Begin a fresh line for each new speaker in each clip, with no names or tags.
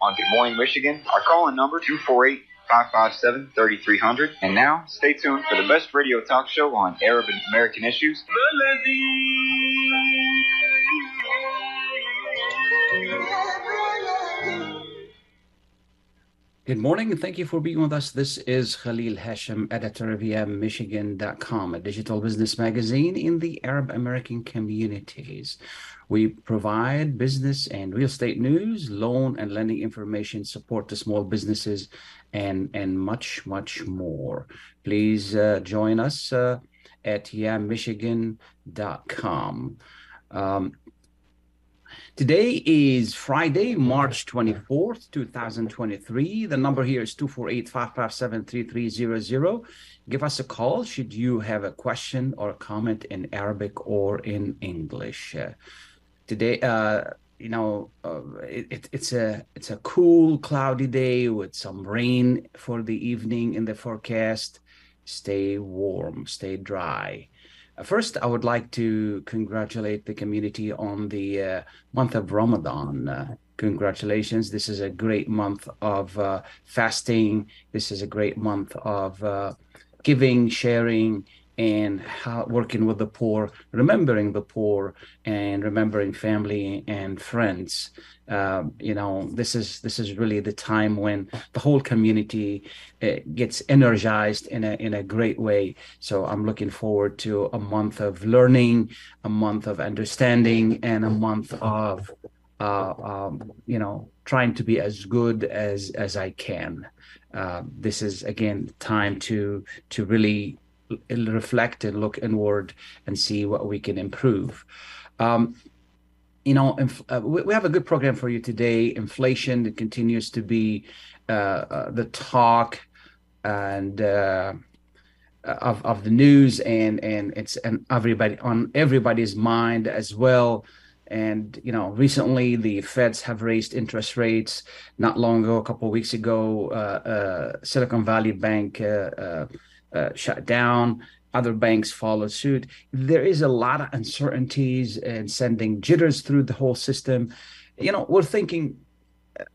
On Good Morning Michigan. Our call-in number 248 557 3300. And now, stay tuned for the best radio talk show on Arab and American issues.
Good morning and thank you for being with us. This is Khalil Hachem, editor of Michigan.com, a digital business magazine in the Arab American communities. We provide business and real estate news, loan and lending information, support to small businesses, and, and much, much more. Please uh, join us uh, at yammichigan.com. Um, Today is Friday, March 24th, 2023. The number here is 248-557-3300. Give us a call should you have a question or a comment in Arabic or in English. Uh, today, uh, you know, uh, it, it's a it's a cool, cloudy day with some rain for the evening in the forecast. Stay warm, stay dry. First, I would like to congratulate the community on the uh, month of Ramadan. Uh, congratulations. This is a great month of uh, fasting. This is a great month of uh, giving, sharing, and how, working with the poor, remembering the poor, and remembering family and friends. Um, you know, this is this is really the time when the whole community uh, gets energized in a in a great way. So I'm looking forward to a month of learning, a month of understanding, and a month of uh, um, you know trying to be as good as as I can. Uh, this is again time to to really reflect and look inward and see what we can improve. Um, you know, inf- uh, we, we have a good program for you today. Inflation continues to be uh, uh, the talk and uh, of of the news, and and it's and everybody on everybody's mind as well. And you know, recently the Feds have raised interest rates. Not long ago, a couple of weeks ago, uh, uh, Silicon Valley Bank uh, shut down other banks follow suit. There is a lot of uncertainties and sending jitters through the whole system. You know, we're thinking,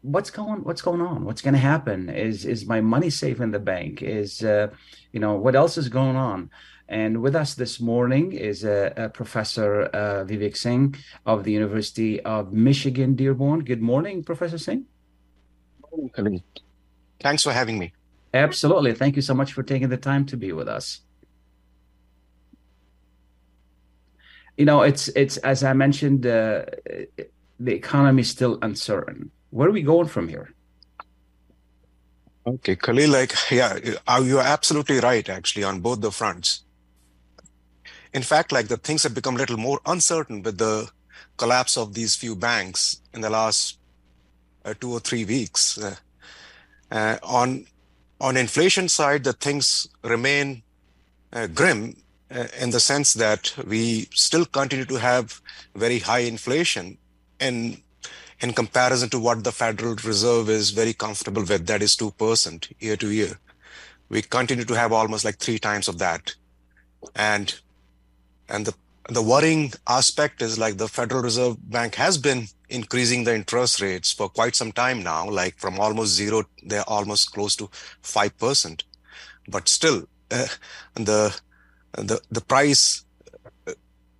what's going what's going on? What's going to happen? Is is my money safe in the bank? Is uh, you know what else is going on? And with us this morning is uh, uh, Professor Vivek Singh of the University of Michigan Dearborn. Good morning, Professor Singh.
Thanks for having me.
Absolutely. Thank you so much for taking the time to be with us. you know it's it's as i mentioned uh, the economy is still uncertain where are we going from here
okay khalil like yeah you're absolutely right actually on both the fronts in fact like the things have become a little more uncertain with the collapse of these few banks in the last uh, two or three weeks uh, uh, on on inflation side the things remain uh, grim uh, in the sense that we still continue to have very high inflation in in comparison to what the Federal Reserve is very comfortable with, that is 2% year to year. We continue to have almost like three times of that. And and the the worrying aspect is like the Federal Reserve Bank has been increasing the interest rates for quite some time now, like from almost zero, they're almost close to 5%. But still, uh, the the the price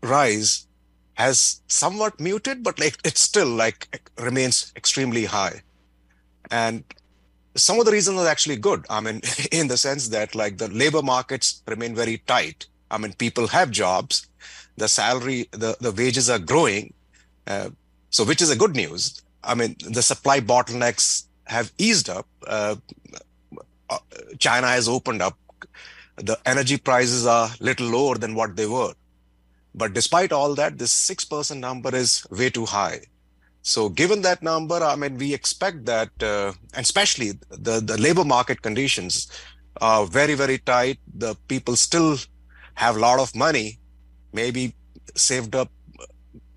rise has somewhat muted, but like it still like remains extremely high. And some of the reasons are actually good. I mean, in the sense that like the labor markets remain very tight. I mean, people have jobs, the salary, the, the wages are growing. Uh, so which is a good news. I mean, the supply bottlenecks have eased up. Uh, China has opened up the energy prices are little lower than what they were. But despite all that, this 6% number is way too high. So given that number, I mean, we expect that, uh, and especially the, the labor market conditions are very, very tight. The people still have a lot of money, maybe saved up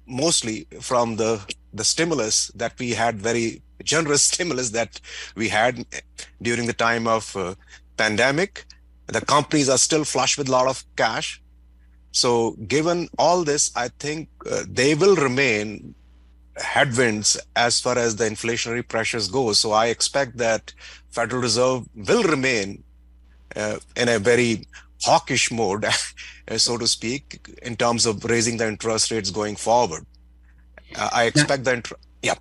mostly from the, the stimulus that we had, very generous stimulus that we had during the time of uh, pandemic. The companies are still flush with a lot of cash. So given all this, I think uh, they will remain headwinds as far as the inflationary pressures go. So I expect that Federal Reserve will remain uh, in a very hawkish mode, so to speak, in terms of raising the interest rates going forward. Uh, I expect now, the yeah.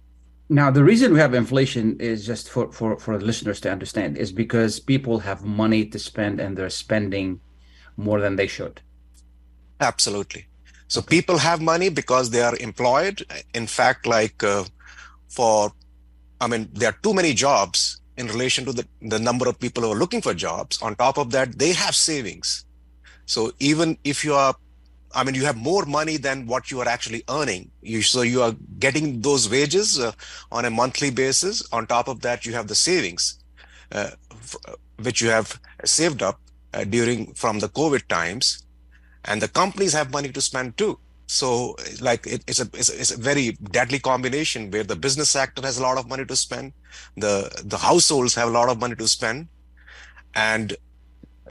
Now the reason we have inflation is just for for for listeners to understand is because people have money to spend and they're spending more than they should.
Absolutely. So people have money because they are employed. In fact, like uh, for, I mean, there are too many jobs in relation to the, the number of people who are looking for jobs. On top of that, they have savings. So even if you are, I mean, you have more money than what you are actually earning. You, so you are getting those wages uh, on a monthly basis. On top of that, you have the savings, uh, which you have saved up uh, during from the COVID times and the companies have money to spend too so like it, it's a it's, it's, a very deadly combination where the business sector has a lot of money to spend the the households have a lot of money to spend and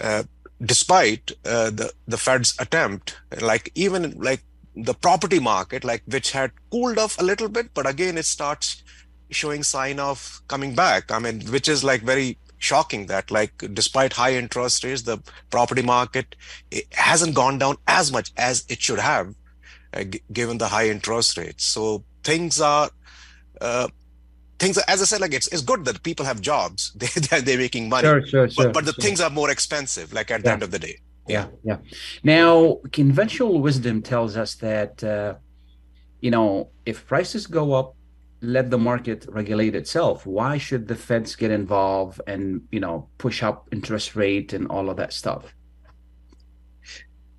uh, despite uh, the the fed's attempt like even like the property market like which had cooled off a little bit but again it starts showing sign of coming back. I mean which is like very shocking that like despite high interest rates the property market hasn't gone down as much as it should have g- given the high interest rates so things are uh, things are, as i said like it's, it's good that people have jobs. They, they're, they're making money.
Sure, sure, sure,
but, but the sure. things are more expensive like at yeah. the end of the day.
Yeah yeah. Now conventional wisdom tells us that uh, you know if prices go up let the market regulate itself. Why should the feds get involved and you know push up interest rate and all of that stuff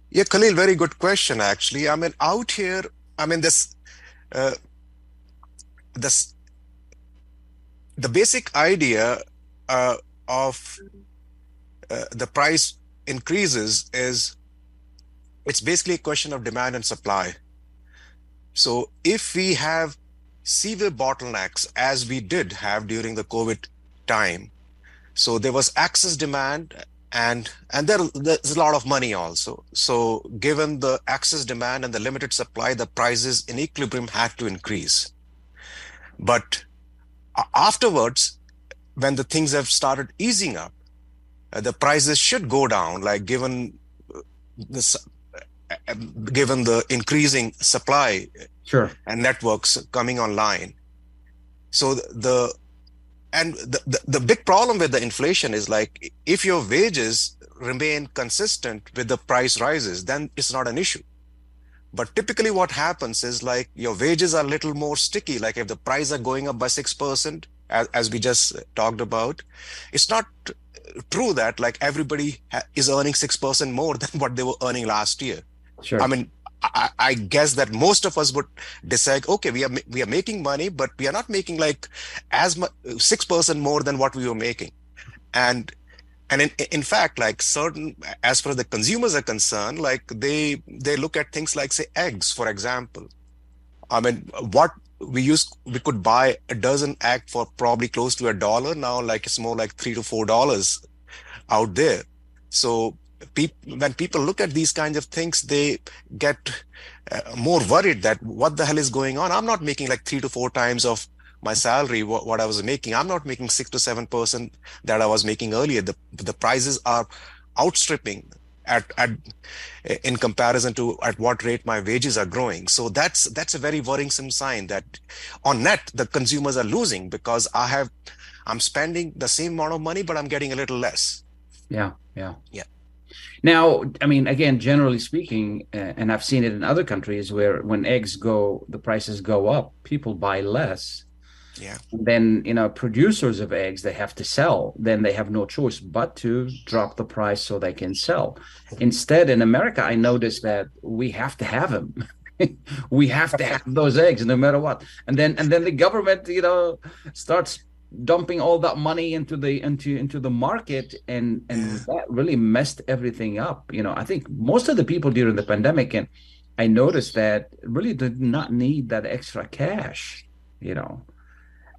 yeah khalil very good question actually i mean out here i mean this uh, this the basic idea uh, of uh, the price increases is it's basically a question of demand and supply so if we have severe bottlenecks as we did have during the COVID time. So there was excess demand and and there, there's a lot of money also. So given the excess demand and the limited supply, the prices in equilibrium had to increase. But afterwards, when the things have started easing up, uh, the prices should go down. Like given uh, this, uh, given the increasing supply
sure
and networks coming online so the and the, the, the big problem with the inflation is like if your wages remain consistent with the price rises then it's not an issue. But typically what happens is like your wages are a little more sticky. Like if the price are going up by 6% as, as we just talked about it's not true that like everybody is earning 6% more than what they were earning last year.
Sure.
I mean I, I, guess that most of us would decide, okay, we are we are making money, but we are not making like as much six percent more than what we were making, and and in in fact, like certain as far as the consumers are concerned, like they they look at things like say eggs, for example. I mean, what we used we could buy a dozen egg for probably close to a dollar now, like it's more like three to four dollars out there. So when people look at these kinds of things, they get uh, more worried that what the hell is going on? I'm not making like three to four times of my salary what, what I was making. I'm not making six to seven percent that I was making earlier. The the prices are outstripping at, at in comparison to at what rate my wages are growing. So that's that's a very worrisome sign that on net the consumers are losing because I have I'm spending the same amount of money but I'm getting a little less.
Yeah, yeah,
yeah.
Now, I mean, again, generally speaking, uh, and I've seen it in other countries where when eggs go, the prices go up, people buy less.
Yeah.
Then, you know, producers of eggs, they have to sell. Then they have no choice but to drop the price so they can sell. Instead, in America, I noticed that we have to have them. we have to have those eggs no matter what. And then and then the government, you know, starts dumping all that money into the into into the market and and
Yeah.
that really messed everything up you know i think most of the people during the pandemic and i noticed that really did not need that extra cash you know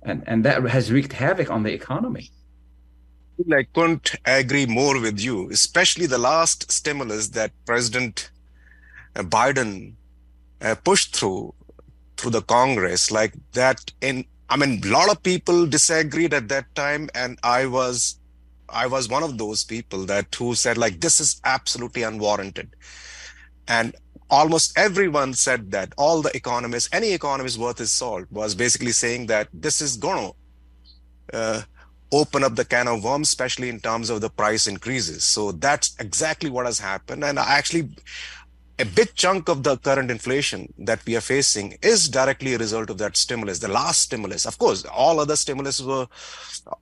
and and that has wreaked havoc on the economy
I couldn't agree more with you, especially the last stimulus that President Biden uh, pushed through through the Congress. Like that, in I mean, a lot of people disagreed at that time, and I was I was one of those people that who said like this is absolutely unwarranted, and almost everyone said that. All the economists, any economist worth his salt, was basically saying that this is gonna. Uh, open up the can of worms, especially in terms of the price increases. So that's exactly what has happened. And I actually, a big chunk of the current inflation that we are facing is directly a result of that stimulus, the last stimulus. Of course, all other stimulus were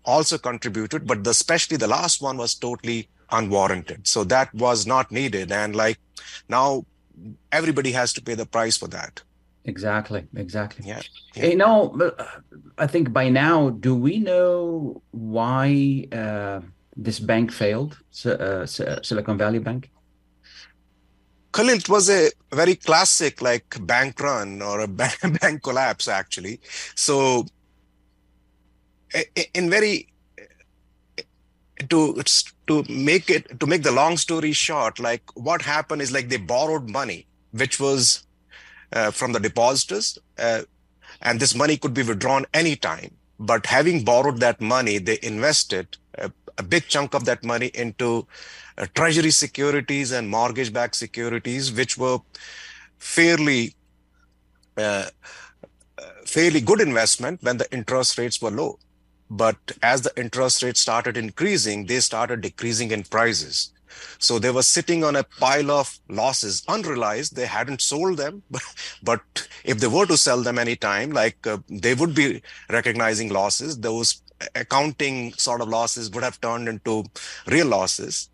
also contributed, but the, especially the last one was totally unwarranted. So that was not needed. And like now, everybody has to pay the price for that.
exactly exactly
Yeah.
you know uh, i think by now do we know why uh, this bank failed uh, Si- silicon valley bank
Khalil, it was a very classic like bank run or a bank, bank collapse actually. So in very to to make it to make the long story short, like what happened is like they borrowed money, which was uh, from the depositors, uh, and this money could be withdrawn anytime. But having borrowed that money, they invested a, a big chunk of that money into treasury securities and mortgage-backed securities, which were fairly uh, uh, fairly good investment when the interest rates were low. But as the interest rates started increasing, they started decreasing in prices. So they were sitting on a pile of losses, unrealized. They hadn't sold them, but, but if they were to sell them anytime, like uh, they would be recognizing losses. Those accounting sort of losses would have turned into real losses.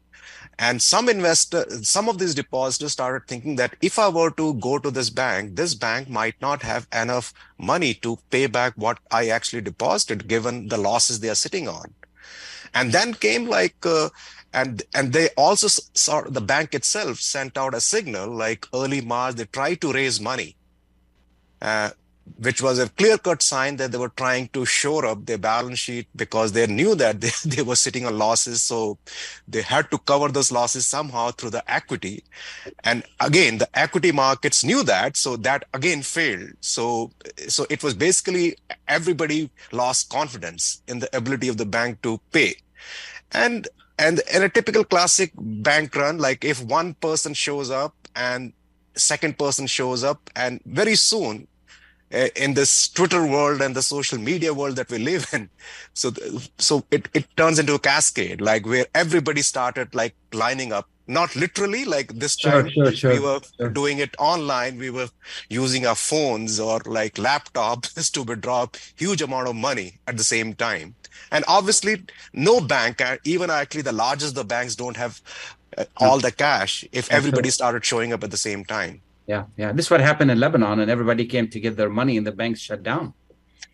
And some investor, some of these depositors started thinking that if I were to go to this bank, this bank might not have enough money to pay back what I actually deposited, given the losses they are sitting on. And then came like, uh, and and they also saw the bank itself sent out a signal like early March. They tried to raise money, uh, which was a clear cut sign that they were trying to shore up their balance sheet because they knew that they, they were sitting on losses. So they had to cover those losses somehow through the equity. And again, the equity markets knew that. So that again failed. So, so it was basically everybody lost confidence in the ability of the bank to pay. And, and in a typical classic bank run, like if one person shows up and second person shows up and very soon in this Twitter world and the social media world that we live in. So, so it, it turns into a cascade, like where everybody started like lining up, not literally like this time
sure, sure,
we were
sure.
doing it online. We were using our phones or like laptops to withdraw huge amount of money at the same time. And obviously no bank, uh, even actually the largest the banks don't have uh, all the cash if everybody started showing up at the same time.
Yeah, yeah. This is what happened in Lebanon, and everybody came to get their money, and the banks shut down.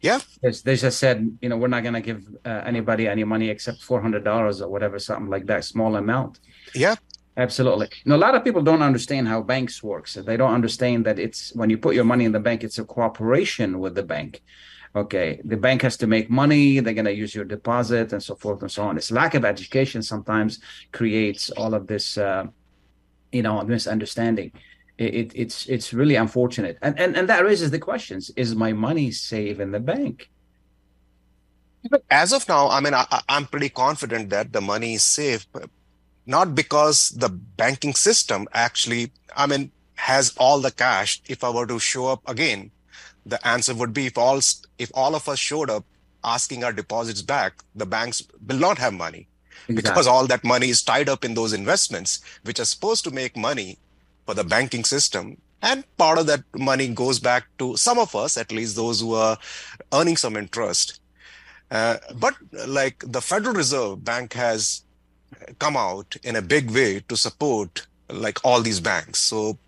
Yeah.
Because they just said, you know, we're not going to give uh, anybody any money except four hundred dollars or whatever, something like that, small amount.
Yeah.
Absolutely. Now, a lot of people don't understand how banks works. They don't understand that it's when you put your money in the bank, it's a cooperation with the bank. Okay, the bank has to make money. They're going to use your deposit and so forth and so on. This lack of education sometimes creates all of this, uh, you know, misunderstanding. It, it, it's it's really unfortunate, and, and and that raises the questions: Is my money safe in the bank?
As of now, I mean, I, I'm pretty confident that the money is safe, but not because the banking system actually, I mean, has all the cash. If I were to show up again, the answer would be if all if all of us showed up asking our deposits back, the banks will not have money because all that money is tied up in those investments, which are supposed to make money for the banking system. And part of that money goes back to some of us, at least those who are earning some interest. Uh, but like the Federal Reserve Bank has come out in a big way to support like all these banks. So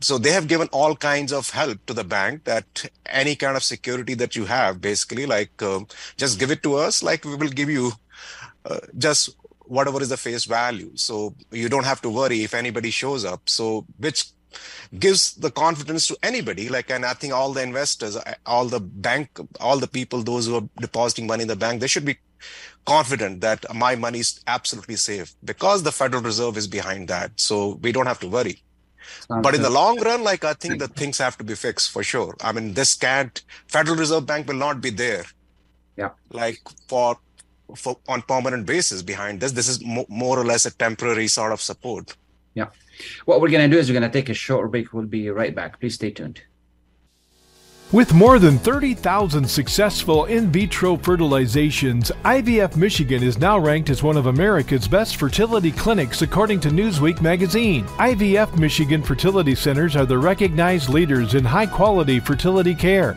so they have given all kinds of help to the bank that any kind of security that you have, basically, like um, just give it to us, like we will give you uh, just whatever is the face value. So you don't have to worry if anybody shows up. So which gives the confidence to anybody. Like and i think all the investors all the bank all the people those who are depositing money in the bank they should be confident that my money is absolutely safe because the federal reserve is behind that. So we don't have to worry. Sounds but in the long run like i think the things have to be fixed for sure. I mean this can't federal reserve bank will not be there.
Yeah.
Like for for on permanent basis behind this. This is mo- more or less a temporary sort of support.
Yeah. What we're going to do is we're going to take a short break. We'll be right back. Please stay tuned.
With more than 30,000 successful in vitro fertilizations, IVF Michigan is now ranked as one of America's best fertility clinics according to Newsweek magazine. IVF Michigan fertility centers are the recognized leaders in high quality fertility care.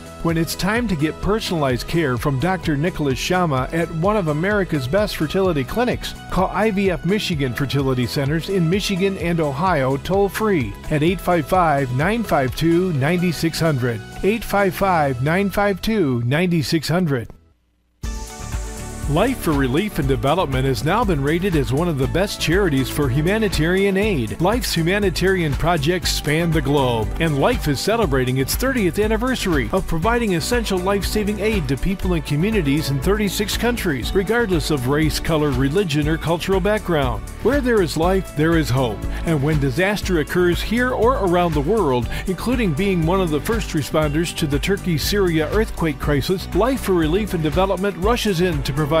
When it's time to get personalized care from Dr. Nicholas Shama at one of America's best fertility clinics, call IVF Michigan Fertility Centers in Michigan and Ohio toll free at 855 952 9600. 855 952 9600. Life for Relief and Development has now been rated as one of the best charities for humanitarian aid. Life's humanitarian projects span the globe, and Life is celebrating its 30th anniversary of providing essential life saving aid to people and communities in 36 countries, regardless of race, color, religion, or cultural background. Where there is life, there is hope, and when disaster occurs here or around the world, including being one of the first responders to the Turkey Syria earthquake crisis, Life for Relief and Development rushes in to provide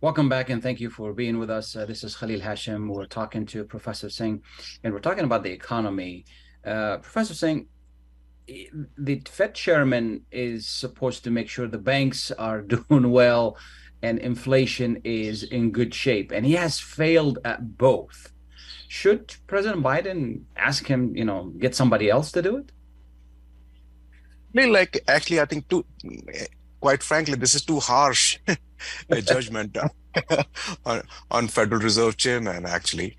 Welcome back and thank you for being with us. Uh, this is Khalil Hachem. We're talking to Professor Singh and we're talking about the economy. Uh, Professor Singh, the Fed chairman is supposed to make sure the banks are doing well and inflation is in good shape, and he has failed at both. Should President Biden ask him, you know, get somebody else to do it?
I mean, Like, actually, I think too, quite frankly, this is too harsh a judgment on, on Federal Reserve Chairman, actually.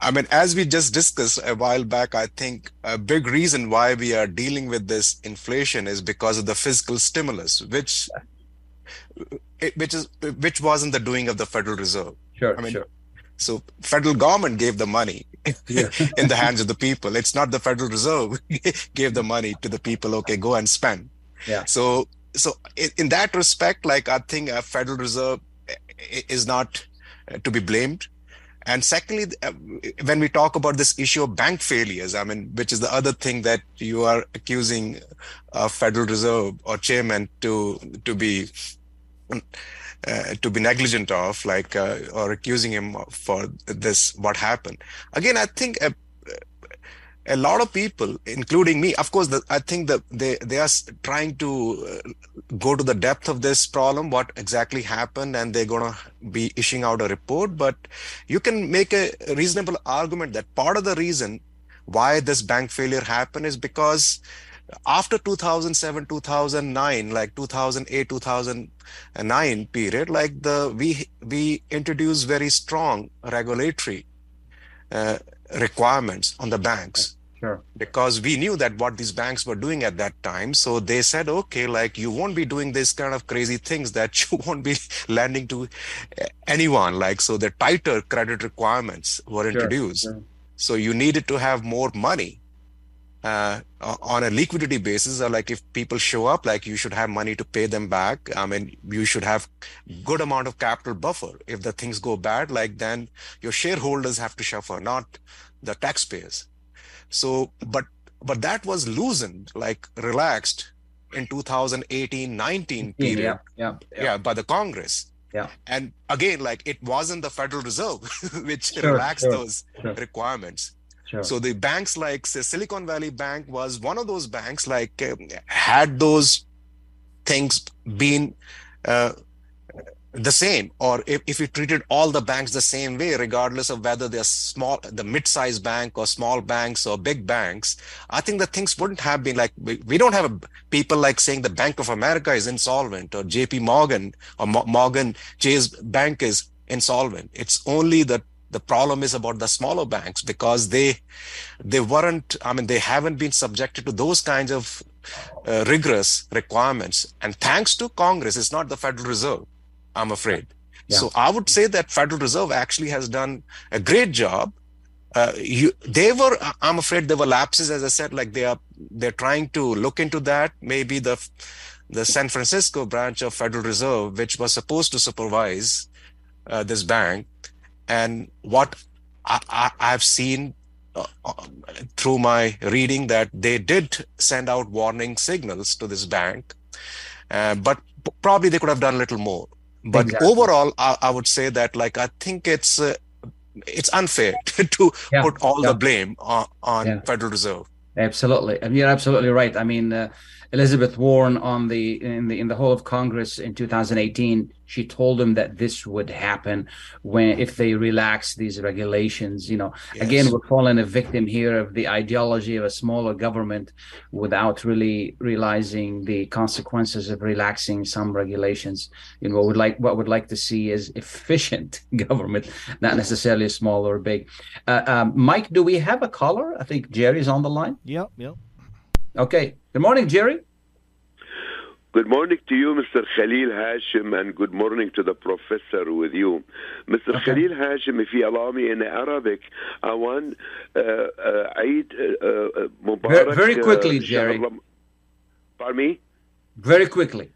I mean, as we just discussed a while back, I think a big reason why we are dealing with this inflation is because of the fiscal stimulus, which which is which wasn't the doing of the Federal Reserve.
Sure, I mean, sure.
So federal government gave the money yeah. in the hands of the people. It's not the Federal Reserve gave the money to the people. Okay, go and spend.
Yeah.
So so in, that respect, like I think a Federal Reserve is not uh, to be blamed. And secondly, uh, when we talk about this issue of bank failures, I mean, which is the other thing that you are accusing a Federal Reserve or chairman to to be uh, to be negligent of, like, uh, or accusing him for this, what happened. Again, I think a, lot of people, including me, of course, the, I think that they, they are trying to uh, go to the depth of this problem, what exactly happened, and they're going to be issuing out a report. But you can make a reasonable argument that part of the reason why this bank failure happened is because after 2007 2009 like 2008 2009 period like the we we introduced very strong regulatory uh, requirements on the banks.
Sure.
because we knew that what these banks were doing at that time. So they said okay like you won't be doing this kind of crazy things that you won't be lending to anyone. Like so the tighter credit requirements were
Sure,
introduced.
sure.
so you needed to have more money uh, on a liquidity basis or like if people show up like you should have money to pay them back i mean you should have good amount of capital buffer if the things go bad like then your shareholders have to suffer not the taxpayers so but but that was loosened like relaxed in 2018 19 period
Yeah, yeah, yeah.
yeah by the congress
Yeah.
and again like it wasn't the federal reserve which
Sure,
relaxed
sure,
those
sure.
requirements
Sure.
so the banks like say, Silicon Valley Bank was one of those banks like um, had those things been uh, the same or if, if you treated all the banks the same way regardless of whether they're small the mid-sized bank or small banks or big banks i think that things wouldn't have been like we, we don't have a, people like saying the bank of america is insolvent or jp morgan or Mo- morgan chase bank is insolvent it's only that the problem is about the smaller banks because they they weren't i mean they haven't been subjected to those kinds of uh, rigorous requirements. And thanks to congress it's not the federal reserve i'm afraid.
Yeah.
so i would say that federal reserve actually has done a great job. Uh, you, they were i'm afraid there were lapses as i said like they are they're trying to look into that. Maybe the the san francisco branch of federal reserve which was supposed to supervise uh, this bank and what I, I, I've seen uh, uh, through my reading that they did send out warning signals to this bank, uh, but probably they could have done a little more. But
Exactly.
overall, I, I would say that like I think it's uh, it's unfair to
Yeah,
put all
yeah.
the blame on, on
Yeah.
Federal Reserve.
Absolutely, and you're absolutely right. I mean, uh, Elizabeth Warren on the in the in the whole of Congress in 2018, she told them that this would happen when if they relax these regulations. You know,
Yes.
again, we're falling a victim here of the ideology of a smaller government without really realizing the consequences of relaxing some regulations. You know, what would like what would like to see is efficient government, not necessarily small or big. Uh, um, Mike, do we have a caller? I think Jerry's on the line.
Yep, yep.
Okay. Good morning, Jerry.
Good morning to you, Mr. Khalil Hashim, and good morning to the professor with you. Mr.
Okay.
Khalil Hashim, if you allow me in Arabic, I want uh, uh, Eid uh, uh, Mubarak.
very
uh,
quickly, Jerry.
Pardon me?
Very quickly.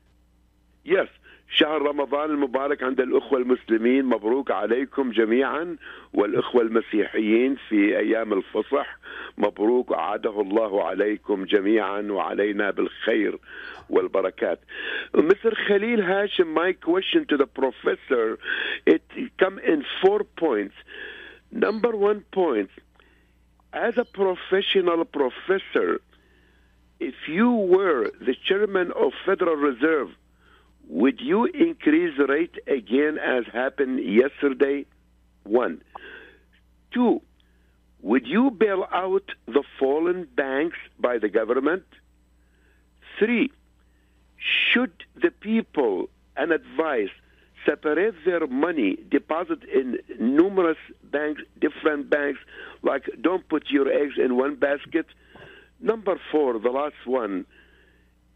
Yes. شهر رمضان المبارك عند الأخوة المسلمين مبروك عليكم جميعا والأخوة المسيحيين في أيام الفصح مبروك عاده الله عليكم جميعا وعلينا بالخير والبركات. Mr. Khalil Hachem, my question to the professor, it come in four points. Number one point, as a professional professor, if you were the chairman of Federal Reserve, would you increase rate again as happened yesterday? One. Two, would you bail out the fallen banks by the government? Three, should the people and advise separate their money, deposit in numerous banks, different banks, like don't put your eggs in one basket? Number four, the last one,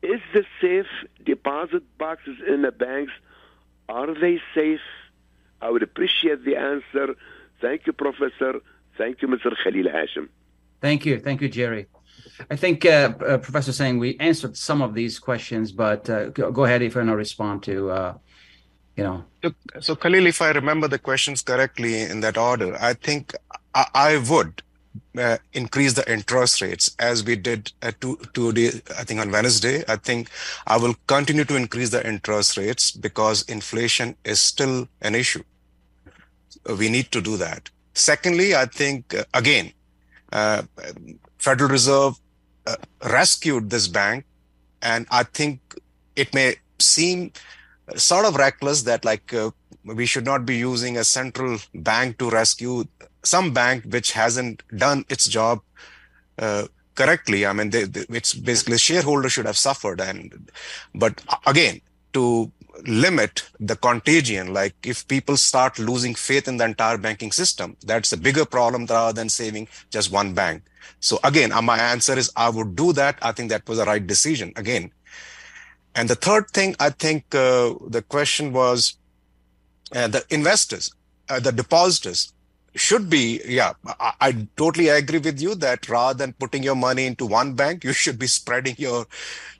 is the safe deposit boxes in the banks are they safe i would appreciate the answer thank you professor thank you mr khalil hachem
Thank you. Thank you, Jerry. I think, uh, uh, Professor Singh, we answered some of these questions, but uh, go, go ahead if you want to respond to, uh, you know.
Look, so Khalil, if I remember the questions correctly in that order, I think I, I would uh, increase the interest rates as we did at two, two day, I think on Wednesday. I think I will continue to increase the interest rates because inflation is still an issue. We need to do that. Secondly, I think uh, again, uh, Federal Reserve uh, rescued this bank, and I think it may seem sort of reckless that like uh, we should not be using a central bank to rescue some bank which hasn't done its job uh, correctly. I mean, they, they, it's basically shareholders should have suffered. And but again, to limit the contagion, like if people start losing faith in the entire banking system, that's a bigger problem rather than saving just one bank. So again, uh, my answer is I would do that. I think that was the right decision. Again. And the third thing, I think uh, the question was uh, the investors, uh, the depositors should be yeah I, I, totally agree with you that rather than putting your money into one bank you should be spreading your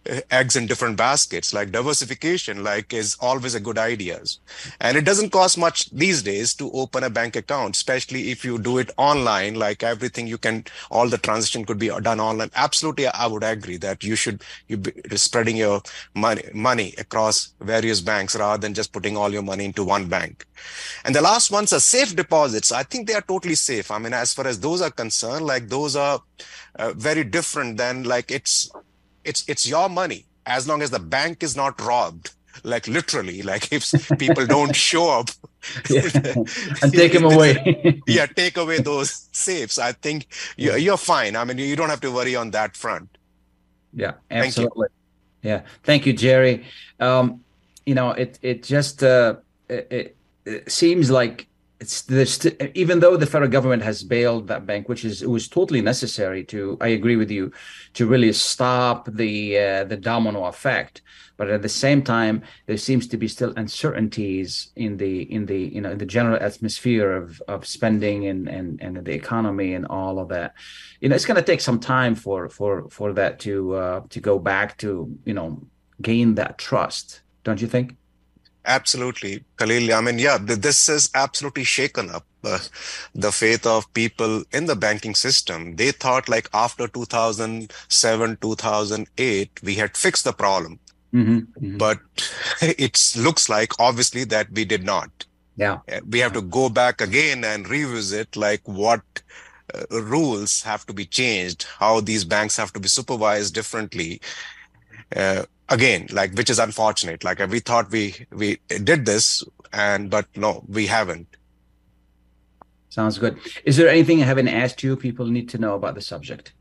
uh, eggs in different baskets. Like diversification like is always a good idea. And it doesn't cost much these days to open a bank account especially if you do it online. Like everything you can all the transaction could be done online. Absolutely i would agree that you should you be spreading your money money across various banks rather than just putting all your money into one bank. And the last ones are safe deposits. I think they are totally safe. I mean as far as those are concerned like those are uh, very different than like it's it's it's your money. As long as the bank is not robbed like literally like if people don't show up.
Yeah. and take them away.
Yeah take away those safes. I think you're, you're fine. I mean you don't have to worry on that front.
Yeah absolutely. Yeah. Thank you jerry. Um you know it it just uh it, it seems like it's this even though the federal government has bailed that bank which is it was totally necessary to i agree with you to really stop the uh, the domino effect. But at the same time there seems to be still uncertainties in the in the you know in the general atmosphere of of spending and and and the economy and all of that. You know it's going to take some time for for for that to uh, to go back to you know gain that trust don't you think
Absolutely, Khalil. I mean, yeah, this has absolutely shaken up uh, the faith of people in the banking system. They thought like after 2007, 2008, we had fixed the problem. Mm-hmm, mm-hmm. But it looks like obviously that we did not.
Yeah.
Uh, we have to go back again and revisit like what uh, rules have to be changed, how these banks have to be supervised differently. Uh, again like which is unfortunate. Like we thought we we did this and but no we haven't.
Sounds good. Is there anything i haven't asked you people need to know about the subject?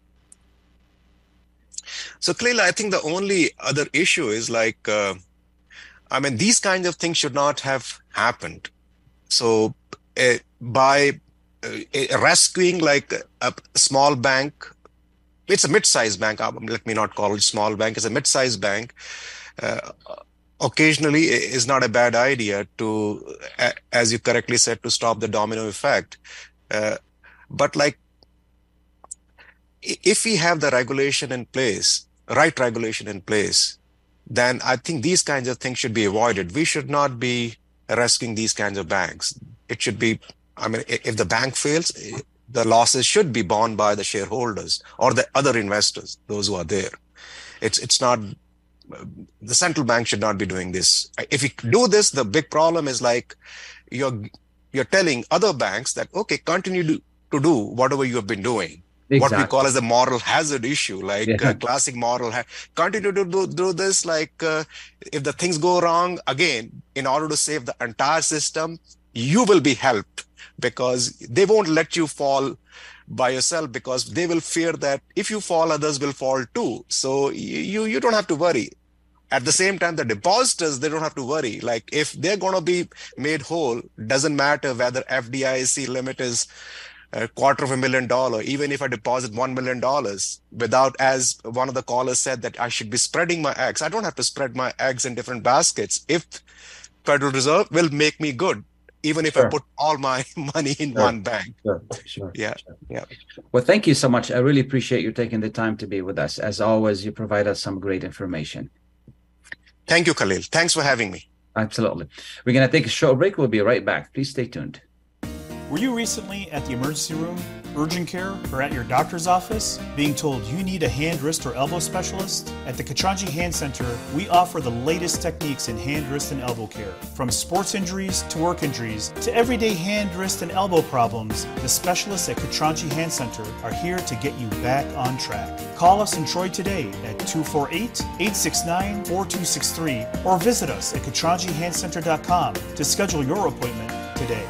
So clearly i think the only other issue is like uh, i mean these kinds of things should not have happened. So uh, by uh, rescuing like a small bank it's a mid-sized bank. Um, let me not call it small bank. It's a mid-sized bank. Uh, occasionally, is not a bad idea to, as you correctly said, to stop the domino effect. Uh, but like, if we have the regulation in place, right regulation in place, then I think these kinds of things should be avoided. We should not be rescuing these kinds of banks. It should be, I mean, if the bank fails, the losses should be borne by the shareholders or the other investors, those who are there. It's it's not the central bank should not be doing this. If you do this, the big problem is like you're you're telling other banks that okay, continue to, to do whatever you have been doing. Exactly. What we call as a moral hazard issue, like yeah. classic moral, ha- continue to do, do this. Like uh, if the things go wrong again, in order to save the entire system, you will be helped because they won't let you fall by yourself because they will fear that if you fall others will fall too. So you you don't have to worry. At the same time the depositors they don't have to worry. Like if they're going to be made whole doesn't matter whether fdic limit is a quarter of a million dollar even if i deposit one million dollars without as one of the callers said that i should be spreading my eggs. I don't have to spread my eggs in different baskets if federal reserve will make me good even if sure. I put all my money in sure. one bank.
Sure, sure.
Yeah, yeah.
Well, thank you so much. I really appreciate you taking the time to be with us. As always, you provide us some great information.
Thank you, Khalil. Thanks for having me.
Absolutely. We're going to take a short break. We'll be right back. Please stay tuned.
Were you recently at the emergency room, urgent care, or at your doctor's office being told you need a hand, wrist, or elbow specialist? At the Katranji Hand Center, we offer the latest techniques in hand, wrist, and elbow care. From sports injuries to work injuries to everyday hand, wrist, and elbow problems, the specialists at Katranji Hand Center are here to get you back on track. Call us in Troy today at 248 869 4263 or visit us at katranjihandcenter.com to schedule your appointment today.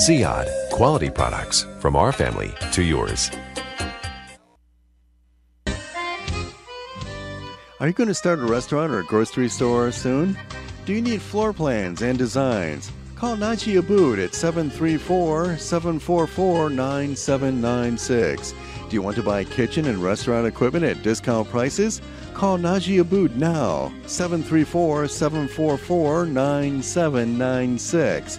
Ziyad, quality products from our family to yours.
Are you going to start a restaurant or a grocery store soon? Do you need floor plans and designs? Call Naji Abood at 734 744 9796. Do you want to buy kitchen and restaurant equipment at discount prices? Call Naji Abood now, 734 744 9796.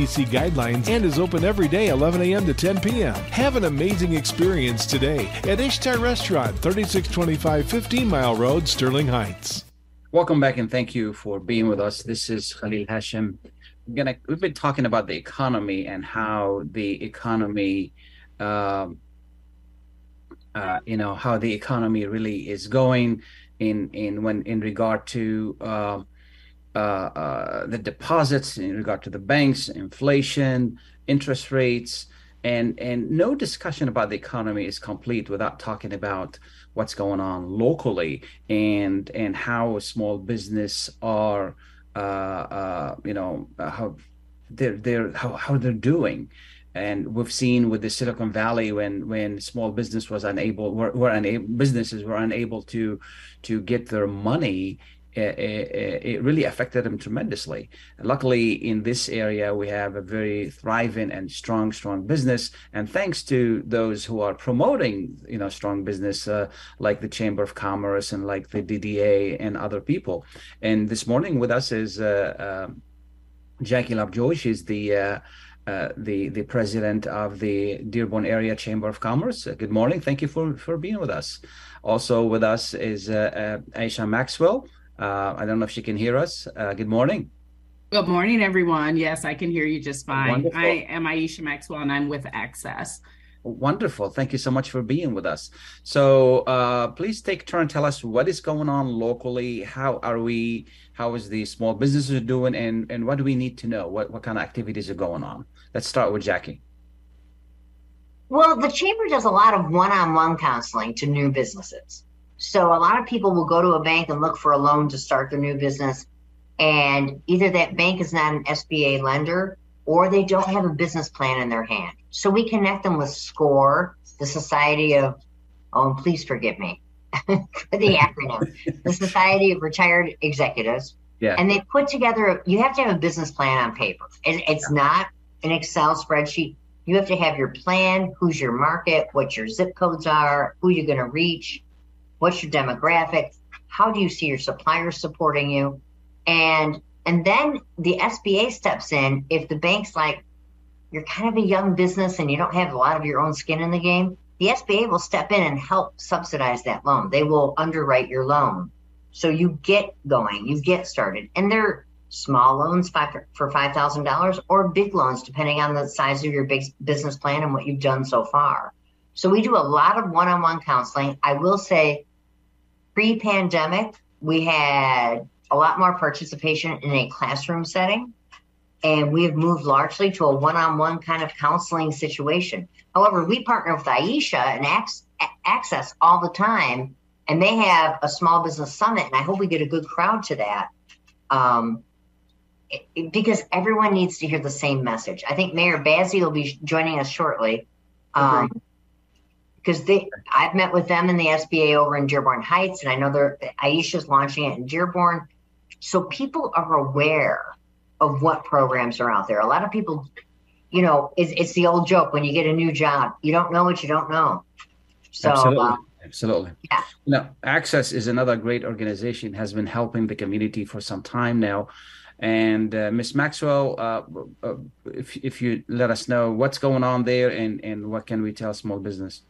CDC guidelines and is open every day 11 a.m. to 10 p.m. Have an amazing experience today at Ishtar Restaurant, 3625 15 Mile Road, Sterling Heights.
Welcome back and thank you for being with us. This is Khalil Hachem. We're gonna, we've been talking about the economy and how the economy, um, uh, you know, how the economy really is going in in when in regard to uh, uh, uh, the deposits, in regard to the banks, inflation, interest rates, and and no discussion about the economy is complete without talking about what's going on locally and and how small business are uh, uh, you know how they're they're how, how they're doing. And we've seen with the Silicon Valley when when small business was unable were, were unable businesses were unable to to get their money it, it, really affected them tremendously. Luckily, in this area, we have a very thriving and strong, strong business. And thanks to those who are promoting, you know, strong business, uh, like the Chamber of Commerce and like the DDA and other people. And this morning with us is uh, uh, Jackie Lovejoy. She's the uh, uh, the the president of the Dearborn Area Chamber of Commerce. Uh, good morning. Thank you for for being with us. Also with us is Aisha Maxwell. Uh, I don't know if she can hear us. Uh, good morning.
Good morning, everyone. Yes, I can hear you just fine. Wonderful. I am Aisha Maxwell, and I'm with Access.
Wonderful. Thank you so much for being with us. So, uh, please take turn. Tell us what is going on locally. How are we? How is the small businesses doing? And and what do we need to know? What what kind of activities are going on? Let's start with Jackie.
Well, the chamber does a lot of one-on-one counseling to new businesses. So a lot of people will go to a bank and look for a loan to start their new business. And either that bank is not an SBA lender or they don't have a business plan in their hand. So we connect them with SCORE, the Society of, oh, please forgive me for the acronym, the Society of Retired Executives. Yeah. And they put together, you have to have a business plan on paper. It, it's yeah. not an Excel spreadsheet. You have to have your plan, who's your market, what your zip codes are, who you're going to reach, What's your demographic? How do you see your suppliers supporting you? And and then the SBA steps in if the bank's like, you're kind of a young business and you don't have a lot of your own skin in the game, the SBA will step in and help subsidize that loan. They will underwrite your loan. So you get going, you get started. And they're small loans for $5,000 or big loans, depending on the size of your big business plan and what you've done so far. So we do a lot of one on one counseling. I will say, pre pandemic, we had a lot more participation in a classroom setting. And we have moved largely to a one on one kind of counseling situation. However, we partner with Aisha and Access all the time, and they have a small business summit. And I hope we get a good crowd to that. Um, it, because everyone needs to hear the same message. I think Mayor Bazzi will be joining us shortly. Um, because they I've met with them in the SBA over in Dearborn Heights, and I know they're Aisha's launching it in Dearborn. So people are aware of what programs are out there. A lot of people, you know, it's, it's the old joke when you get a new job, you don't know what you don't know. So
absolutely, uh, absolutely. Yeah. Now, Access is another great organization. Has been helping the community for some time now. And uh, Miss Maxwell, uh, uh, if if you let us know what's going on there and and what can we tell small business.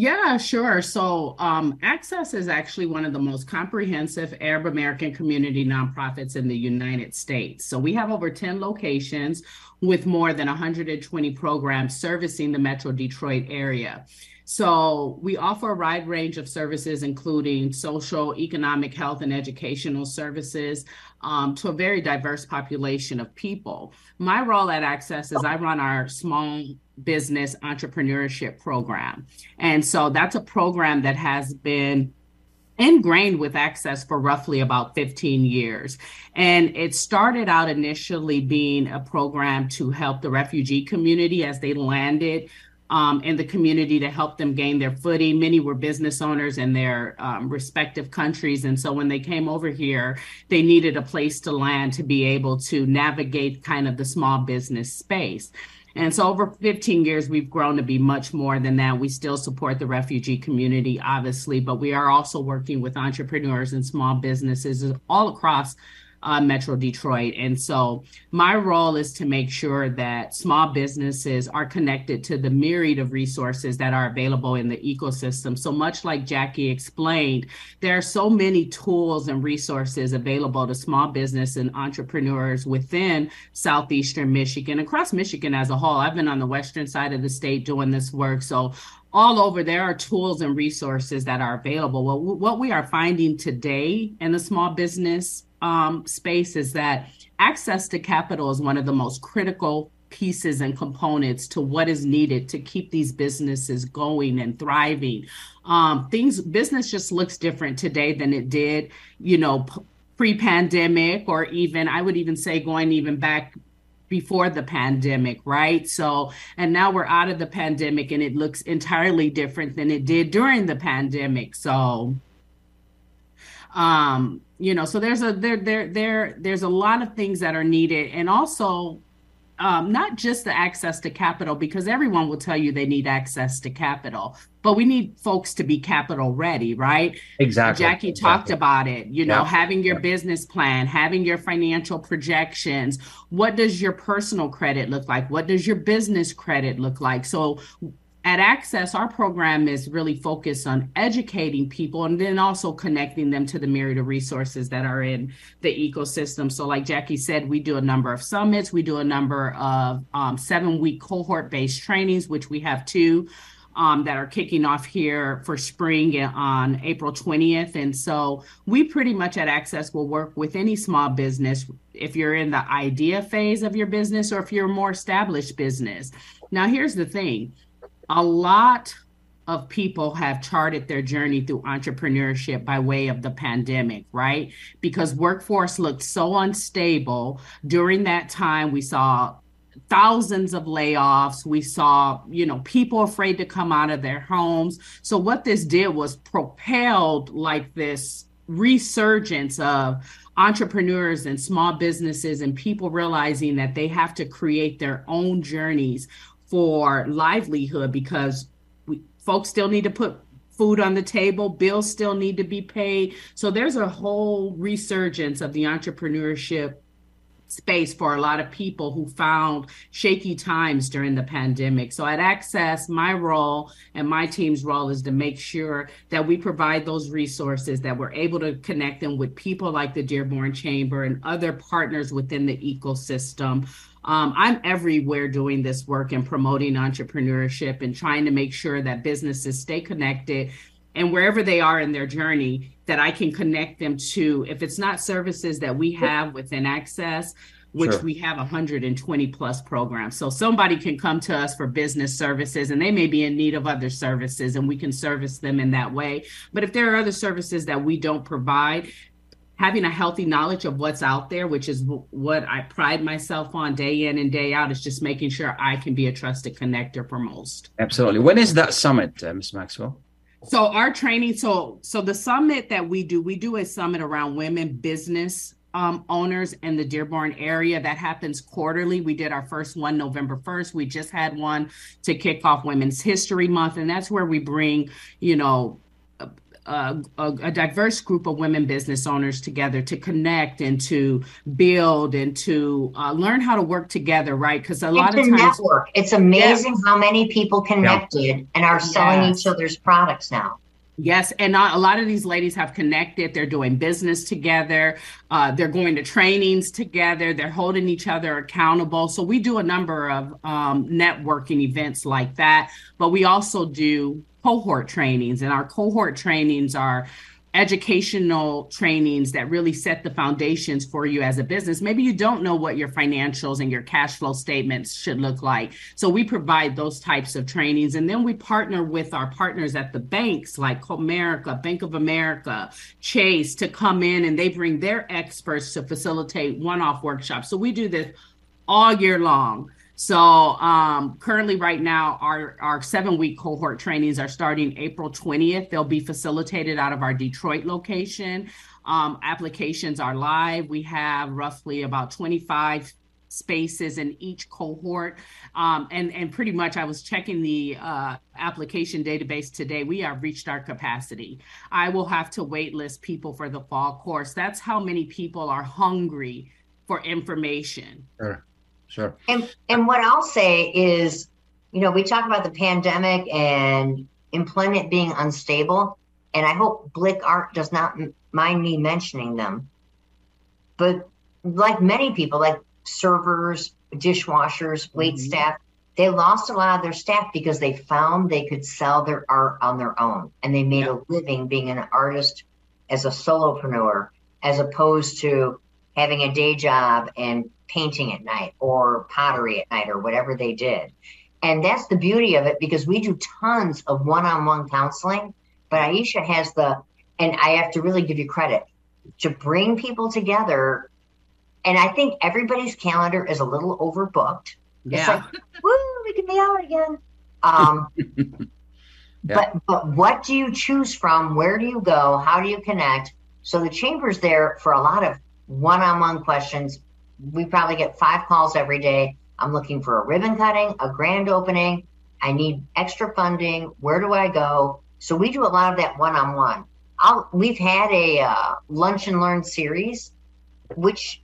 Yeah, sure. So, um, Access is actually one of the most comprehensive Arab American community nonprofits in the United States. So, we have over 10 locations with more than 120 programs servicing the Metro Detroit area. So, we offer a wide range of services, including social, economic, health, and educational services um, to a very diverse population of people. My role at Access is I run our small business entrepreneurship program. And so that's a program that has been ingrained with access for roughly about 15 years. And it started out initially being a program to help the refugee community as they landed um, in the community to help them gain their footing. Many were business owners in their um, respective countries. And so when they came over here, they needed a place to land to be able to navigate kind of the small business space. And so over 15 years, we've grown to be much more than that. We still support the refugee community, obviously, but we are also working with entrepreneurs and small businesses all across uh, Metro Detroit. And so my role is to make sure that small businesses are connected to the myriad of resources that are available in the ecosystem. So much like Jackie explained, there are so many tools and resources available to small business and entrepreneurs within Southeastern Michigan, across Michigan as a whole. I've been on the western side of the state doing this work. So all over there are tools and resources that are available well what we are finding today in the small business um, space is that access to capital is one of the most critical pieces and components to what is needed to keep these businesses going and thriving. Um, things business just looks different today than it did, you know, p- pre-pandemic, or even I would even say going even back before the pandemic, right? So, and now we're out of the pandemic and it looks entirely different than it did during the pandemic. So, um, you know, so there's a there there there there's a lot of things that are needed, and also um, not just the access to capital, because everyone will tell you they need access to capital, but we need folks to be capital ready, right?
Exactly.
Jackie
exactly.
talked about it, you know, yeah. having your yeah. business plan, having your financial projections. What does your personal credit look like? What does your business credit look like? So at Access, our program is really focused on educating people and then also connecting them to the myriad of resources that are in the ecosystem. So, like Jackie said, we do a number of summits, we do a number of um, seven week cohort based trainings, which we have two. Um, that are kicking off here for spring on April 20th. And so we pretty much at Access will work with any small business if you're in the idea phase of your business or if you're a more established business. Now, here's the thing a lot of people have charted their journey through entrepreneurship by way of the pandemic, right? Because workforce looked so unstable during that time. We saw thousands of layoffs. We saw, you know, people afraid to come out of their homes. So what this did was propelled like this resurgence of entrepreneurs and small businesses and people realizing that they have to create their own journeys for livelihood because we, folks still need to put food on the table, bills still need to be paid. So there's a whole resurgence of the entrepreneurship space for a lot of people who found shaky times during the pandemic. So at Access, my role and my team's role is to make sure that we provide those resources, that we're able to connect them with people like the Dearborn Chamber and other partners within the ecosystem. Um, I'm everywhere doing this work and promoting entrepreneurship and trying to make sure that businesses stay connected and wherever they are in their journey, that I can connect them to, if it's not services that we have within Access, which
Sure.
we have 120 plus programs. So somebody can come to us for business services and they may be in need of other services and we can service them in that way. But if there are other services that we don't provide, having a healthy knowledge of what's out there, which is w- what I pride myself on day in and day out, is just making sure I can be a trusted connector for most.
Absolutely. When is that summit, uh, Ms. Maxwell?
So our training, so so the summit that we do, we do a summit around women business um, owners in the Dearborn area that happens quarterly. We did our first one November 1st. We just had one to kick off Women's History Month, and that's where we bring, you know, a, a, a diverse group of women business owners together to connect and to build and to uh, learn how to work together, right? Because a lot of times,
network. It's amazing how many people connected and are selling
Yes.
each other's products now.
Yes, and a lot of these ladies have connected. They're doing business together. Uh, they're going to trainings together. They're holding each other accountable. So we do a number of um, networking events like that. But we also do cohort trainings, and our cohort trainings are educational trainings that really set the foundations for you as a business. Maybe you don't know what your financials and your cash flow statements should look like. So we provide those types of trainings. And then we partner with our partners at the banks like Comerica, Bank of America, Chase to come in and they bring their experts to facilitate one off workshops. So we do this all year long. So um, currently, right now, our our seven week cohort trainings are starting April 20th. They'll be facilitated out of our Detroit location. Um, applications are live. We have roughly about 25 spaces in each cohort. Um, and, and pretty much I was checking the uh, application database today. We have reached our capacity. I will have to wait list people for the fall course. That's how many people are hungry for information.
Sure, sure.
And and what I'll say is, you know, we talk about the pandemic and employment being unstable, and I hope Blick Art does not mind me mentioning them. But like many people, like servers, dishwashers, wait mm-hmm. staff, they lost a lot of their staff because they found they could sell their art on their own, and they made a living being an artist as a solopreneur, as opposed to having a day job and painting at night or pottery at night or whatever they did. And that's the beauty of it because we do tons of one on one counseling. But Aisha has the, and I have to really give you credit to bring people together. And I think everybody's calendar is a little overbooked. It's
Yeah.
like, woo, we can be out again. Um, but but what do you choose from? Where do you go? How do you connect? So the chamber's there for a lot of one-on-one questions. We probably get five calls every day. I'm looking for a ribbon cutting, a grand opening. I need extra funding. Where do I go? So we do a lot of that one-on-one. We've had a uh, lunch and learn series, which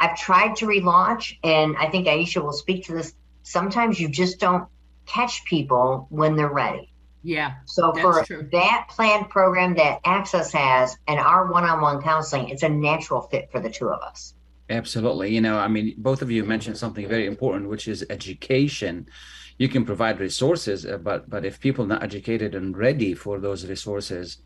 I've tried to relaunch, and I think Aisha will speak to this. Sometimes you just don't catch people when they're ready.
Yeah.
So for
true.
that planned program that Access has and our one-on-one counseling, it's a natural fit for the two of us.
Absolutely. You know, I mean, both of you mentioned something very important, which is education. You can provide resources, uh, but but if people not educated and ready for those resources,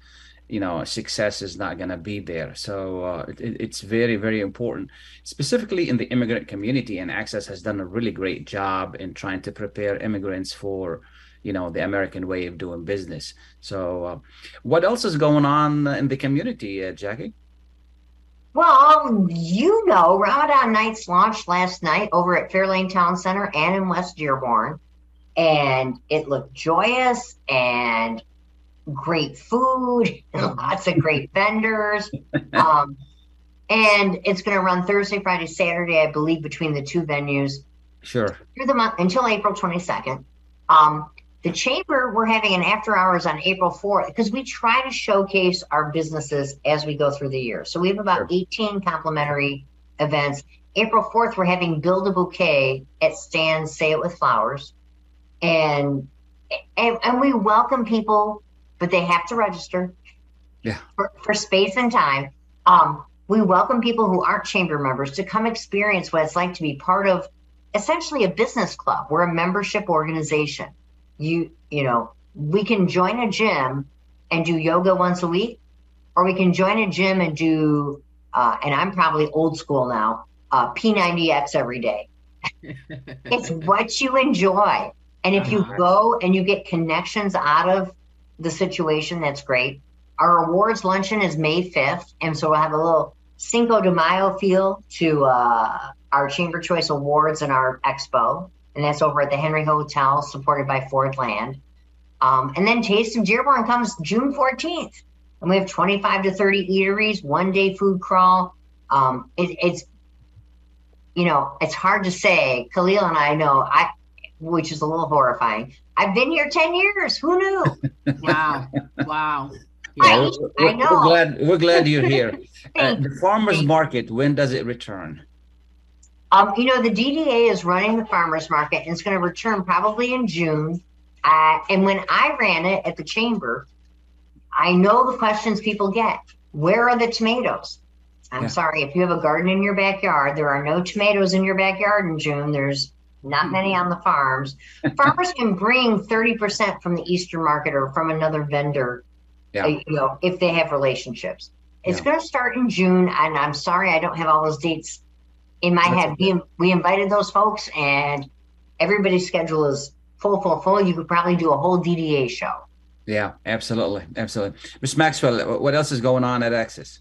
you know, success is not going to be there. So uh, it, it- it's very very important, specifically in the immigrant community. And Access has done a really great job in trying to prepare immigrants for, you know, the American way of doing business. So, uh, what else is going on in the community, uh, Jackie?
Well, you know, Ramadan Nights launched last night over at Fairlane Town Center and in West Dearborn. And it looked joyous and great food and lots of great vendors. Um, and it's going to run Thursday, Friday, Saturday, I believe, between the two venues
Sure.
through the month until April 22nd. Um, the chamber, we're having an after hours on April 4th because we try to showcase our businesses as we go through the year. So we have about 18 complimentary events, April 4th, we're having Build a Bouquet at Stan's Say It With Flowers. And, and, and we welcome people, but they have to register
Yeah.
for, for space and time. Um, we welcome people who aren't chamber members to come experience what it's like to be part of essentially a business club. We're a membership organization. You, you know, we can join a gym and do yoga once a week, or we can join a gym and do, uh, and I'm probably old school now, uh, P90X every day. it's what you enjoy. And if you go and you get connections out of the situation, that's great. Our awards luncheon is May 5th. And so we'll have a little Cinco de Mayo feel to uh, our Chamber Choice Awards and our expo. And that's over at the Henry Hotel, supported by Ford Land. Um, and then Taste of Dearborn comes June 14th. And we have 25 to 30 eateries, one day food crawl. Um, it, it's, you know, it's hard to say. Khalil and I know, I, which is a little horrifying. I've been here 10 years. Who knew?
Wow. wow.
Yeah,
I-
we're,
I know.
we're glad we're glad you're here. Uh, the farmers market, when does it return?
Um, you know, the DDA is running the farmers market and it's going to return probably in June. Uh, and when I ran it at the chamber, I know the questions people get. Where are the tomatoes? I'm
Yeah.
sorry, if you have a garden in your backyard, there are no tomatoes in your backyard in June. There's not many on the farms. Farmers can bring 30% from the Eastern market or from another vendor,
Yeah.
uh, you know, if they have relationships. It's
Yeah.
going to start in June, and I'm sorry I don't have all those dates in my
That's
head. We, we invited those folks, and everybody's schedule is full, full, full. You could probably do a whole DDA show.
Yeah, absolutely, absolutely. Miss Maxwell, what else is going on at Access?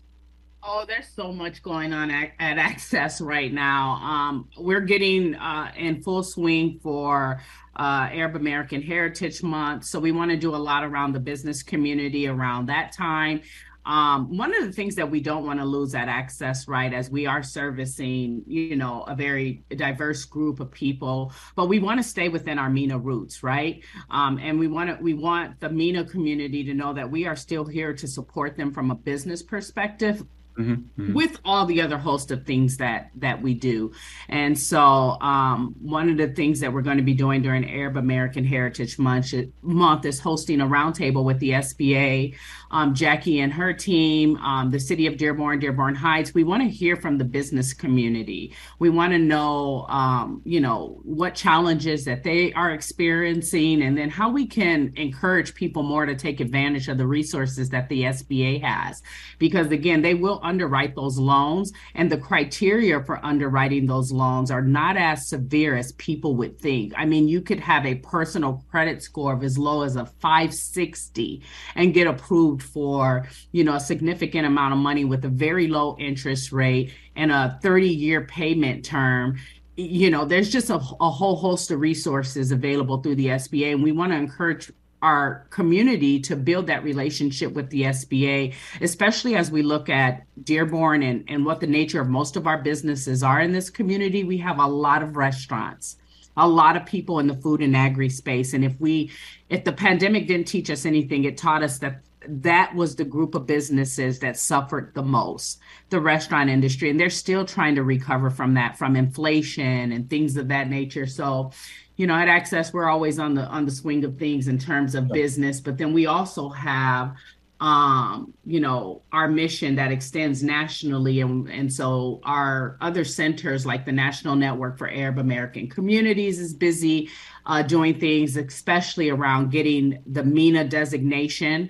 Oh, there's so much going on at, at Access right now. Um, we're getting uh, in full swing for uh, Arab American Heritage Month. So we want to do a lot around the business community around that time. Um, one of the things that we don't want to lose that Access, right, as we are servicing, you know, a very diverse group of people, but we want to stay within our MENA roots, right? Um, and we want to, we want the MENA community to know that we are still here to support them from a business perspective,
Mhm, mhm.
with all the other host of things that that we do. And so um, one of the things that we're going to be doing during arab american heritage month, month is hosting a roundtable with the sba um, jackie and her team um, the city of dearborn dearborn heights. We want to hear from the business community. We want to know um, you know what challenges that they are experiencing and then how we can encourage people more to take advantage of the resources that the sba has. Because again they will underwrite those loans. And the criteria for underwriting those loans are not as severe as people would think. I mean you could have a personal credit score of as low as a 560 and get approved for you know a significant amount of money with a very low interest rate and a 30 year payment term. You know there's just a, a whole host of resources available through the sba and we want to encourage our community to build that relationship with the SBA, especially as we look at Dearborn and, and what the nature of most of our businesses are in this community. We have a lot of restaurants, a lot of people in the food and agri space. And if we, if the pandemic didn't teach us anything, it taught us that that was the group of businesses that suffered the most, the restaurant industry. And they're still trying to recover from that, from inflation and things of that nature. So, you know at access we're always on the on the swing of things in terms of business but then we also have um you know our mission that extends nationally and and so our other centers like the national network for arab american communities is busy uh, doing things especially around getting the MENA designation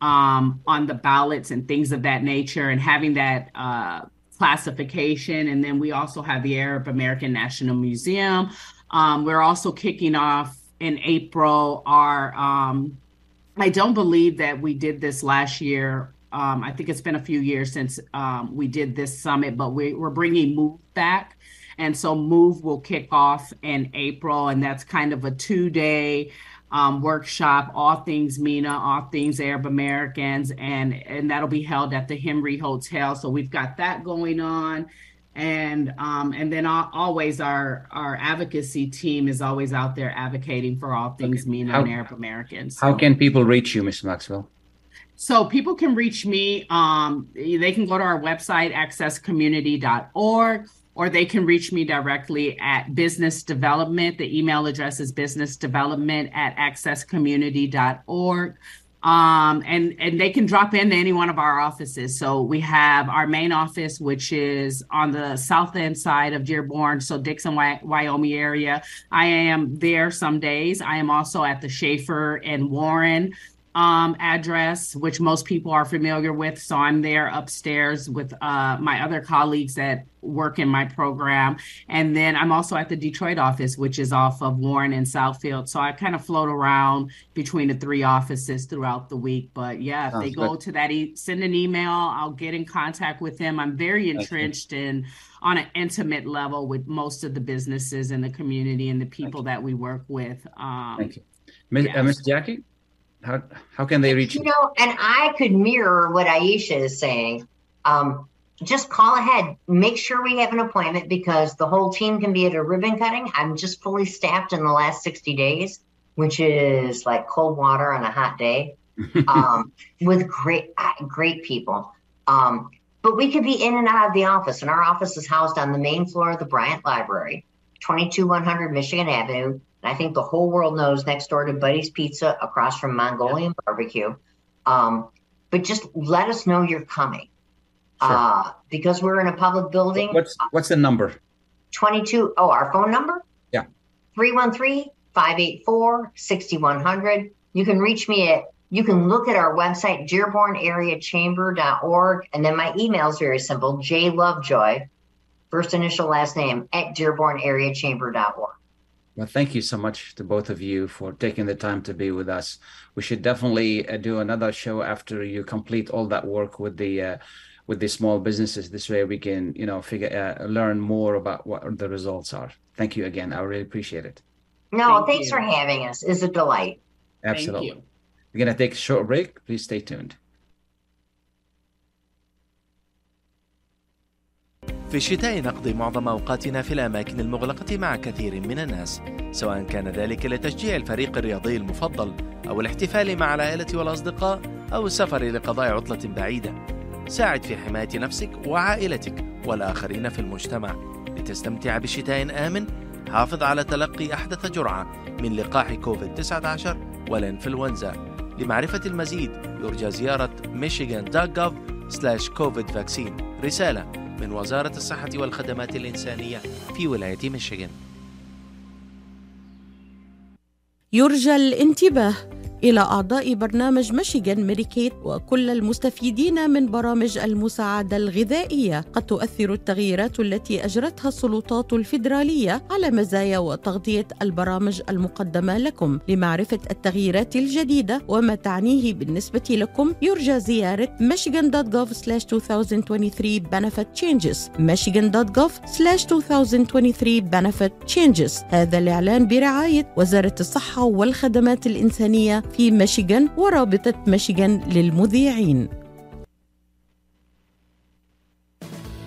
um on the ballots and things of that nature and having that uh classification and then we also have the arab american national museum um, we're also kicking off in April our, um, I don't believe that we did this last year. Um, I think it's been a few years since um, we did this summit, but we, we're bringing Move back. And so Move will kick off in April, and that's kind of a two day um, workshop, all things MENA, all things Arab Americans, and, and that'll be held at the Henry Hotel. So we've got that going on and um, and then always our our advocacy team is always out there advocating for all things MENA
How-
and Arab Americans.
How can people reach you, Miss Maxwell?
so people can reach me. Um, they can go to our website accesscommunity.org, or they can reach me directly at business development. The email address is business development at accesscommunity.org. Um, and and they can drop into any one of our offices. So we have our main office, which is on the south end side of Dearborn, so Dixon, Wyoming area. I am there some days. I am also at the Schaefer and Warren um, address, which most people are familiar with. So I'm there upstairs with uh, my other colleagues that work in my program. And then I'm also at the Detroit office, which is off of Warren and Southfield. So I kind of float around between the three offices throughout the week. But yeah, if Sounds they go good. to that, e- send an email, I'll get in contact with them. I'm very entrenched in on an intimate level with most of the businesses in the community and the people that we work with. Um,
Thank you. Ms. Yes. Uh, Ms. Jackie? How how can they reach
you? You know, and I could mirror what Aisha is saying. Um, just call ahead. Make sure we have an appointment because the whole team can be at a ribbon cutting. I'm just fully staffed in the last 60 days, which is like cold water on a hot day, um, with great great people. Um, but we could be in and out of the office, and our office is housed on the main floor of the Bryant Library, 22100 Michigan Avenue. I think the whole world knows next door to Buddy's Pizza across from Mongolian yeah. Barbecue. Um, but just let us know you're coming. Sure. Uh, because we're in a public building.
What's what's the number?
22. Oh, our phone number?
Yeah.
313 584 6100. You can reach me at, you can look at our website, dearbornareachamber.org. And then my email is very simple, J Lovejoy, first initial last name, at dearbornareachamber.org.
Well, thank you so much to both of you for taking the time to be with us. We should definitely uh, do another show after you complete all that work with the uh, with the small businesses. This way, we can you know figure uh, learn more about what the results are. Thank you again. I really appreciate it.
No, Thank thanks you. for having us. It's a delight.
Absolutely. We're gonna take a short break. Please stay tuned.
في الشتاء نقضي معظم أوقاتنا في الأماكن المغلقة مع كثير من الناس سواء كان ذلك لتشجيع الفريق الرياضي المفضل أو الاحتفال مع العائلة والأصدقاء أو السفر لقضاء عطلة بعيدة. ساعد في حماية نفسك وعائلتك والآخرين في المجتمع. لتستمتع بشتاء آمن حافظ على تلقي أحدث جرعة من لقاح كوفيد-19 والإنفلونزا. لمعرفة المزيد يرجى زيارة michigan.gov/covid vaccine. رسالة من وزارة الصحة والخدمات الإنسانية في ولاية ميشيغان.
يرجى الانتباه. إلى أعضاء برنامج ميشيغان ميديكيت وكل المستفيدين من برامج المساعدة الغذائية. قد تؤثر التغييرات التي أجرتها السلطات الفيدرالية على مزايا وتغطية البرامج المقدمة لكم. لمعرفة التغييرات الجديدة وما تعنيه بالنسبة لكم يرجى زيارة michigan.gov/2023 benefit changes. michigan.gov/2023 benefit changes. هذا الإعلان برعاية وزارة الصحة والخدمات الإنسانية في ميشيغان ورابطة ميشيغان للمذيعين.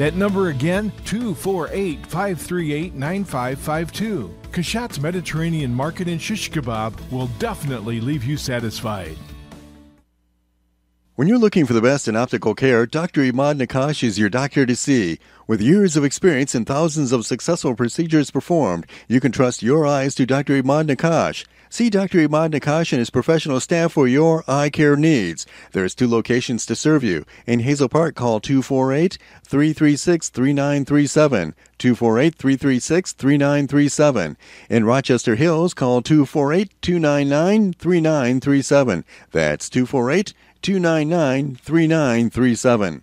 That number again, 248 538 9552. Kashat's Mediterranean Market in Shish Kebab will definitely leave you satisfied.
When you're looking for the best in optical care, Dr. Imad Nakash is your doctor to see. With years of experience and thousands of successful procedures performed, you can trust your eyes to Dr. Imad Nakash. See Dr. Imad Nakash and his professional staff for your eye care needs. There's two locations to serve you. In Hazel Park, call 248-336-3937. 248-336-3937. In Rochester Hills, call 248-299-3937. That's 248-299-3937.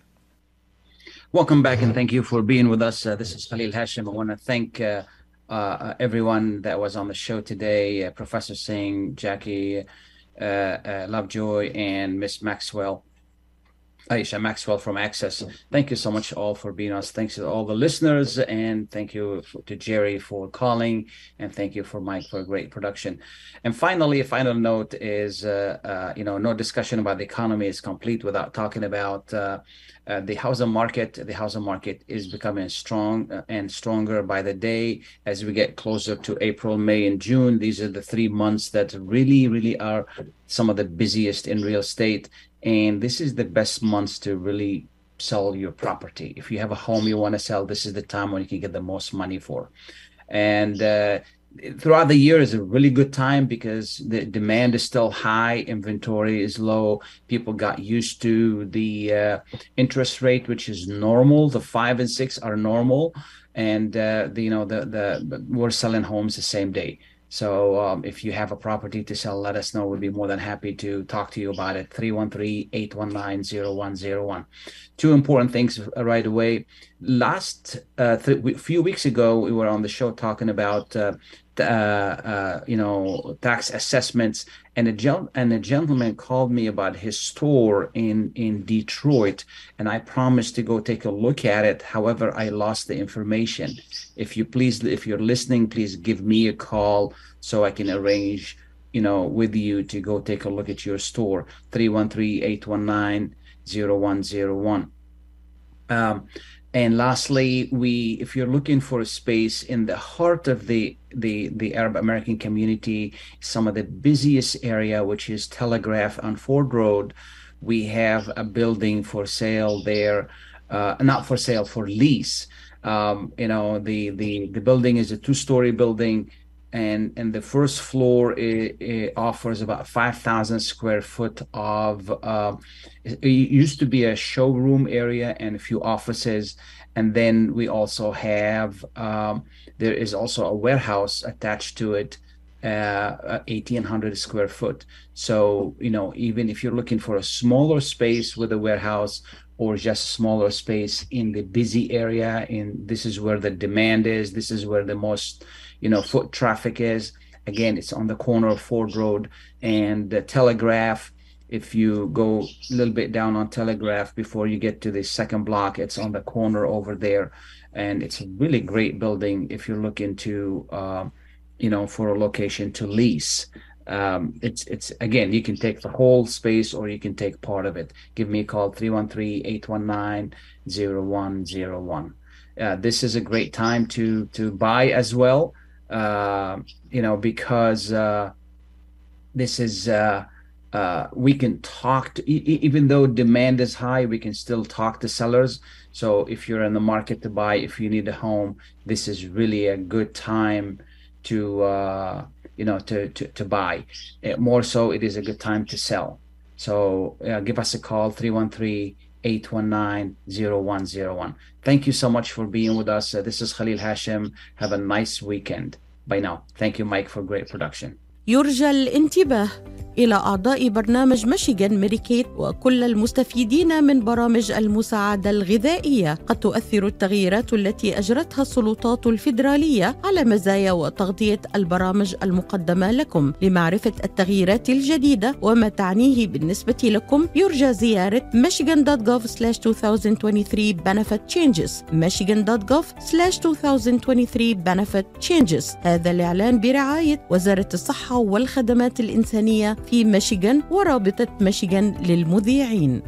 Welcome back and thank you for being with us. Uh, this is Khalil Hachem. I want to thank uh, uh, everyone that was on the show today, uh, Professor Singh, Jackie, uh, uh, Lovejoy, and Miss Maxwell. Aisha Maxwell from Access. Thank you so much all for being us. Thanks to all the listeners, and thank you to Jerry for calling, and thank you for Mike for a great production. And finally, a final note is, uh, uh, you know, no discussion about the economy is complete without talking about uh, uh, the housing market. The housing market is becoming strong uh, and stronger by the day as we get closer to April, May, and June. These are the three months that really, really are some of the busiest in real estate and this is the best months to really sell your property if you have a home you want to sell this is the time when you can get the most money for and uh, throughout the year is a really good time because the demand is still high inventory is low people got used to the uh, interest rate which is normal the five and six are normal and uh, the, you know the the we're selling homes the same day so um, if you have a property to sell, let us know. We'd be more than happy to talk to you about it. 313-819-0101. Two important things right away. Last uh, th- few weeks ago, we were on the show talking about uh, uh, uh, you know tax assessments, and a gen- and a gentleman called me about his store in in Detroit, and I promised to go take a look at it. However, I lost the information. If you please, if you're listening, please give me a call so I can arrange you know with you to go take a look at your store 313-819-0101 um, and lastly we if you're looking for a space in the heart of the the the arab american community some of the busiest area which is telegraph on ford road we have a building for sale there uh, not for sale for lease. Um, you know the the the building is a two-story building and and the first floor it, it offers about 5000 square foot of uh, it, used to be a showroom area and a few offices. And then we also have um, there is also a warehouse attached to it uh, 1800 square foot. So you know even if you're looking for a smaller space with a warehouse or just smaller space in the busy area and this is where the demand is this is where the most you know foot traffic is. Again it's on the corner of ford road. And the telegraph if you go a little bit down on telegraph before you get to the second block it's on the corner over there. And it's a really great building if you're looking to uh, you know for a location to lease. Um, it's it's again you can take the whole space or you can take part of it. Give me a call 313-819-0101 uh, this is a great time to to buy as well uh, you know, because uh, this is uh, uh, we can talk to e- even though demand is high, we can still talk to sellers. So if you're in the market to buy, if you need a home, this is really a good time to uh, you know to to, to buy. More so, it is a good time to sell. So uh, give us a call 313 819-0101. Thank you so much for being with us. Uh, this is Khalil Hachem. Have a nice weekend. Bye now. Thank you, Mike, for great production.
يرجى الانتباه إلى أعضاء برنامج ميشيغان ميديكيت وكل المستفيدين من برامج المساعدة الغذائية. قد تؤثر التغييرات التي أجرتها السلطات الفيدرالية على مزايا وتغطية البرامج المقدمة لكم. لمعرفة التغييرات الجديدة وما تعنيه بالنسبة لكم يرجى زيارة michigan.gov/2023 benefit changes. michigan.gov/2023 benefit changes. هذا الإعلان برعاية وزارة الصحة والخدمات الإنسانية في ميشيغان ورابطة ميشيغان للمذيعين.